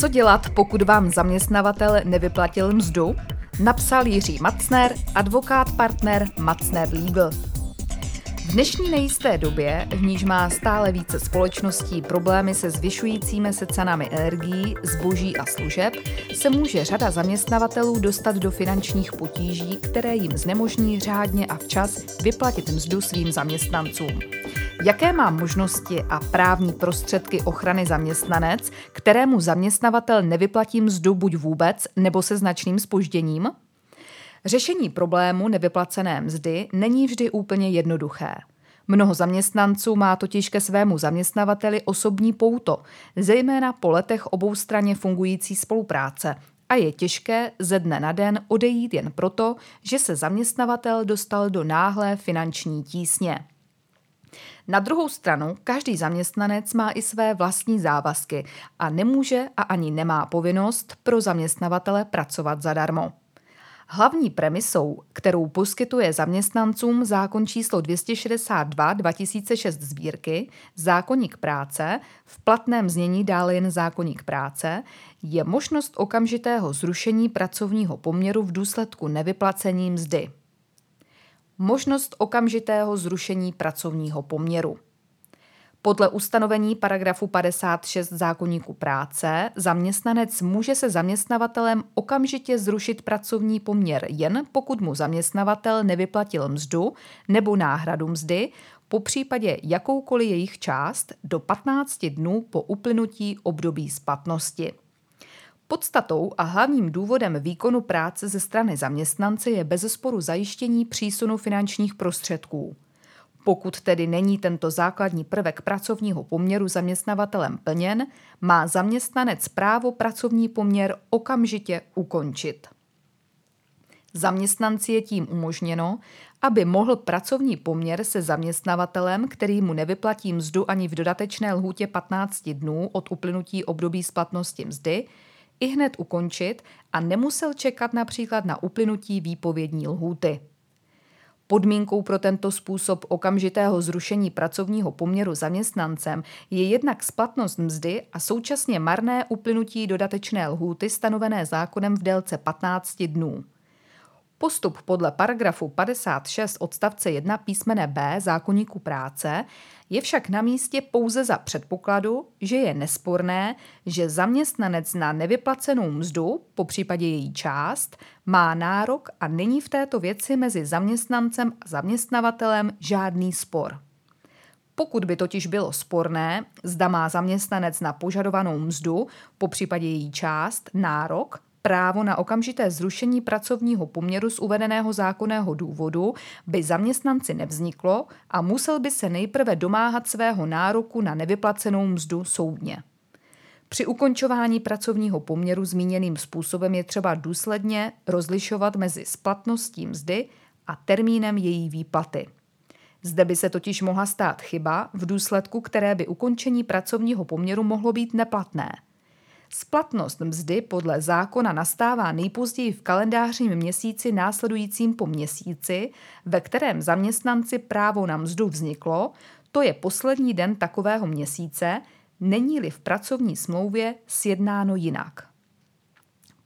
Co dělat, pokud vám zaměstnavatel nevyplatil mzdu? Napsal Jiří Macner, advokát partner Macner Legal. V dnešní nejisté době, v níž má stále více společností problémy se zvyšujícími se cenami energií, zboží a služeb, se může řada zaměstnavatelů dostat do finančních potíží, které jim znemožní řádně a včas vyplatit mzdu svým zaměstnancům. Jaké má možnosti a právní prostředky ochrany zaměstnanec, kterému zaměstnavatel nevyplatí mzdu buď vůbec nebo se značným spožděním? Řešení problému nevyplacené mzdy není vždy úplně jednoduché. Mnoho zaměstnanců má totiž ke svému zaměstnavateli osobní pouto, zejména po letech oboustranně fungující spolupráce, a je těžké ze dne na den odejít jen proto, že se zaměstnavatel dostal do náhlé finanční tísně. Na druhou stranu, každý zaměstnanec má i své vlastní závazky a nemůže a ani nemá povinnost pro zaměstnavatele pracovat zadarmo. Hlavní premisou, kterou poskytuje zaměstnancům zákon číslo 262 2006 sbírky, zákonník práce, v platném znění dále jen zákonník práce, je možnost okamžitého zrušení pracovního poměru v důsledku nevyplacení mzdy možnost okamžitého zrušení pracovního poměru. Podle ustanovení paragrafu 56 zákonníku práce zaměstnanec může se zaměstnavatelem okamžitě zrušit pracovní poměr jen pokud mu zaměstnavatel nevyplatil mzdu nebo náhradu mzdy, po případě jakoukoliv jejich část do 15 dnů po uplynutí období splatnosti. Podstatou a hlavním důvodem výkonu práce ze strany zaměstnance je bezesporu zajištění přísunu finančních prostředků. Pokud tedy není tento základní prvek pracovního poměru zaměstnavatelem plněn, má zaměstnanec právo pracovní poměr okamžitě ukončit. Zaměstnanci je tím umožněno, aby mohl pracovní poměr se zaměstnavatelem, který mu nevyplatí mzdu ani v dodatečné lhůtě 15 dnů od uplynutí období splatnosti mzdy, i hned ukončit a nemusel čekat například na uplynutí výpovědní lhůty. Podmínkou pro tento způsob okamžitého zrušení pracovního poměru zaměstnancem je jednak splatnost mzdy a současně marné uplynutí dodatečné lhůty stanovené zákonem v délce 15 dnů. Postup podle paragrafu 56 odstavce 1 písmene B zákonníku práce je však na místě pouze za předpokladu, že je nesporné, že zaměstnanec na nevyplacenou mzdu, po případě její část, má nárok a není v této věci mezi zaměstnancem a zaměstnavatelem žádný spor. Pokud by totiž bylo sporné, zda má zaměstnanec na požadovanou mzdu, po případě její část, nárok, právo na okamžité zrušení pracovního poměru z uvedeného zákonného důvodu by zaměstnanci nevzniklo a musel by se nejprve domáhat svého nároku na nevyplacenou mzdu soudně. Při ukončování pracovního poměru zmíněným způsobem je třeba důsledně rozlišovat mezi splatností mzdy a termínem její výplaty. Zde by se totiž mohla stát chyba, v důsledku které by ukončení pracovního poměru mohlo být neplatné – Splatnost mzdy podle zákona nastává nejpozději v kalendářním měsíci následujícím po měsíci, ve kterém zaměstnanci právo na mzdu vzniklo, to je poslední den takového měsíce, není-li v pracovní smlouvě sjednáno jinak.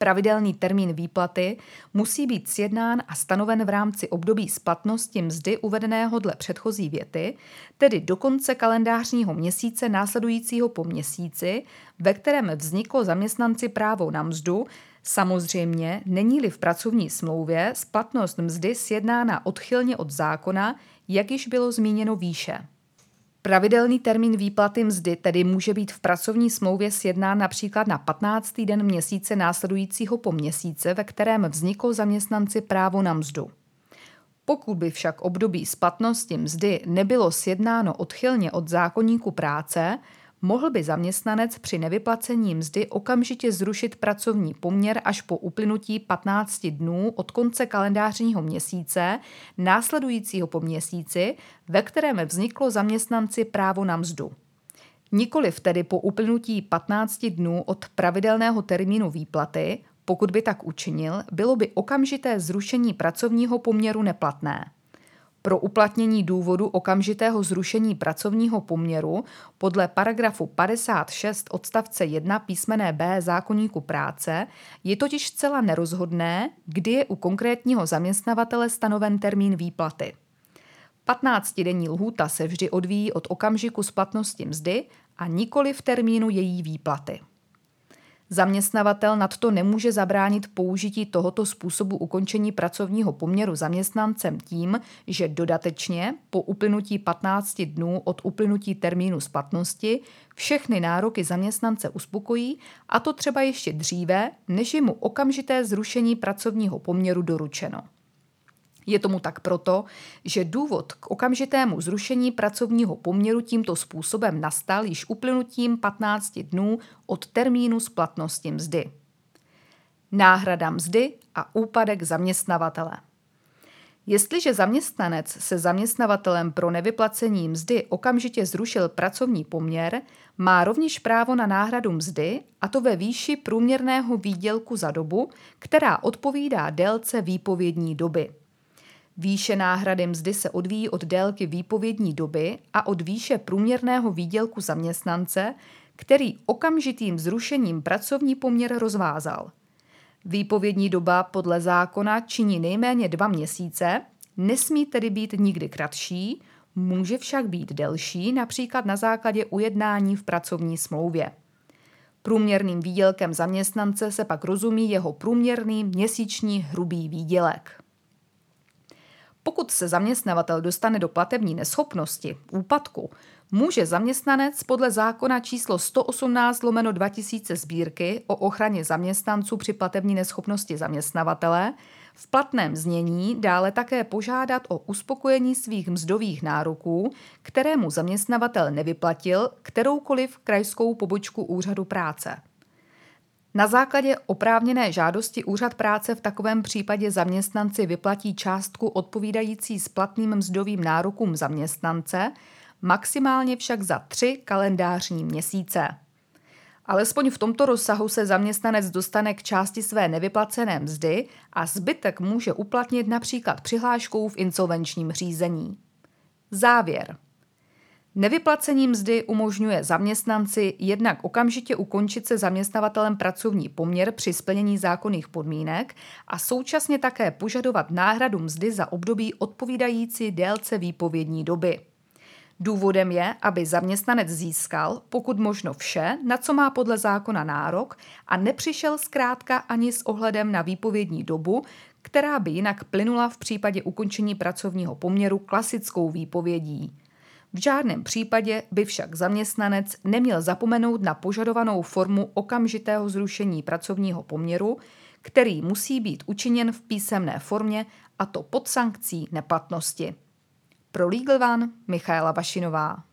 Pravidelný termín výplaty musí být sjednán a stanoven v rámci období splatnosti mzdy uvedeného dle předchozí věty, tedy do konce kalendářního měsíce následujícího po měsíci, ve kterém vzniklo zaměstnanci právo na mzdu, Samozřejmě není-li v pracovní smlouvě splatnost mzdy sjednána odchylně od zákona, jak již bylo zmíněno výše. Pravidelný termín výplaty mzdy tedy může být v pracovní smlouvě sjednán například na 15. den měsíce následujícího po měsíce, ve kterém vzniklo zaměstnanci právo na mzdu. Pokud by však období splatnosti mzdy nebylo sjednáno odchylně od zákonníku práce, mohl by zaměstnanec při nevyplacení mzdy okamžitě zrušit pracovní poměr až po uplynutí 15 dnů od konce kalendářního měsíce, následujícího po měsíci, ve kterém vzniklo zaměstnanci právo na mzdu. Nikoliv tedy po uplynutí 15 dnů od pravidelného termínu výplaty, pokud by tak učinil, bylo by okamžité zrušení pracovního poměru neplatné. Pro uplatnění důvodu okamžitého zrušení pracovního poměru podle paragrafu 56 odstavce 1 písmené B zákonníku práce je totiž zcela nerozhodné, kdy je u konkrétního zaměstnavatele stanoven termín výplaty. 15-denní lhůta se vždy odvíjí od okamžiku splatnosti mzdy a nikoli v termínu její výplaty. Zaměstnavatel nadto nemůže zabránit použití tohoto způsobu ukončení pracovního poměru zaměstnancem tím, že dodatečně po uplynutí 15 dnů od uplynutí termínu splatnosti všechny nároky zaměstnance uspokojí, a to třeba ještě dříve, než je mu okamžité zrušení pracovního poměru doručeno. Je tomu tak proto, že důvod k okamžitému zrušení pracovního poměru tímto způsobem nastal již uplynutím 15 dnů od termínu splatnosti mzdy. Náhrada mzdy a úpadek zaměstnavatele. Jestliže zaměstnanec se zaměstnavatelem pro nevyplacení mzdy okamžitě zrušil pracovní poměr, má rovněž právo na náhradu mzdy, a to ve výši průměrného výdělku za dobu, která odpovídá délce výpovědní doby. Výše náhrady mzdy se odvíjí od délky výpovědní doby a od výše průměrného výdělku zaměstnance, který okamžitým zrušením pracovní poměr rozvázal. Výpovědní doba podle zákona činí nejméně dva měsíce, nesmí tedy být nikdy kratší, může však být delší, například na základě ujednání v pracovní smlouvě. Průměrným výdělkem zaměstnance se pak rozumí jeho průměrný měsíční hrubý výdělek. Pokud se zaměstnavatel dostane do platební neschopnosti, úpadku, může zaměstnanec podle zákona číslo 118 lomeno 2000 sbírky o ochraně zaměstnanců při platební neschopnosti zaměstnavatele v platném znění dále také požádat o uspokojení svých mzdových nároků, kterému zaměstnavatel nevyplatil kteroukoliv krajskou pobočku úřadu práce. Na základě oprávněné žádosti Úřad práce v takovém případě zaměstnanci vyplatí částku odpovídající splatným mzdovým nárokům zaměstnance, maximálně však za tři kalendářní měsíce. Alespoň v tomto rozsahu se zaměstnanec dostane k části své nevyplacené mzdy a zbytek může uplatnit například přihláškou v insolvenčním řízení. Závěr. Nevyplacení mzdy umožňuje zaměstnanci jednak okamžitě ukončit se zaměstnavatelem pracovní poměr při splnění zákonných podmínek a současně také požadovat náhradu mzdy za období odpovídající délce výpovědní doby. Důvodem je, aby zaměstnanec získal, pokud možno vše, na co má podle zákona nárok a nepřišel zkrátka ani s ohledem na výpovědní dobu, která by jinak plynula v případě ukončení pracovního poměru klasickou výpovědí. V žádném případě by však zaměstnanec neměl zapomenout na požadovanou formu okamžitého zrušení pracovního poměru, který musí být učiněn v písemné formě a to pod sankcí neplatnosti. Pro Legal One Michaela Vašinová.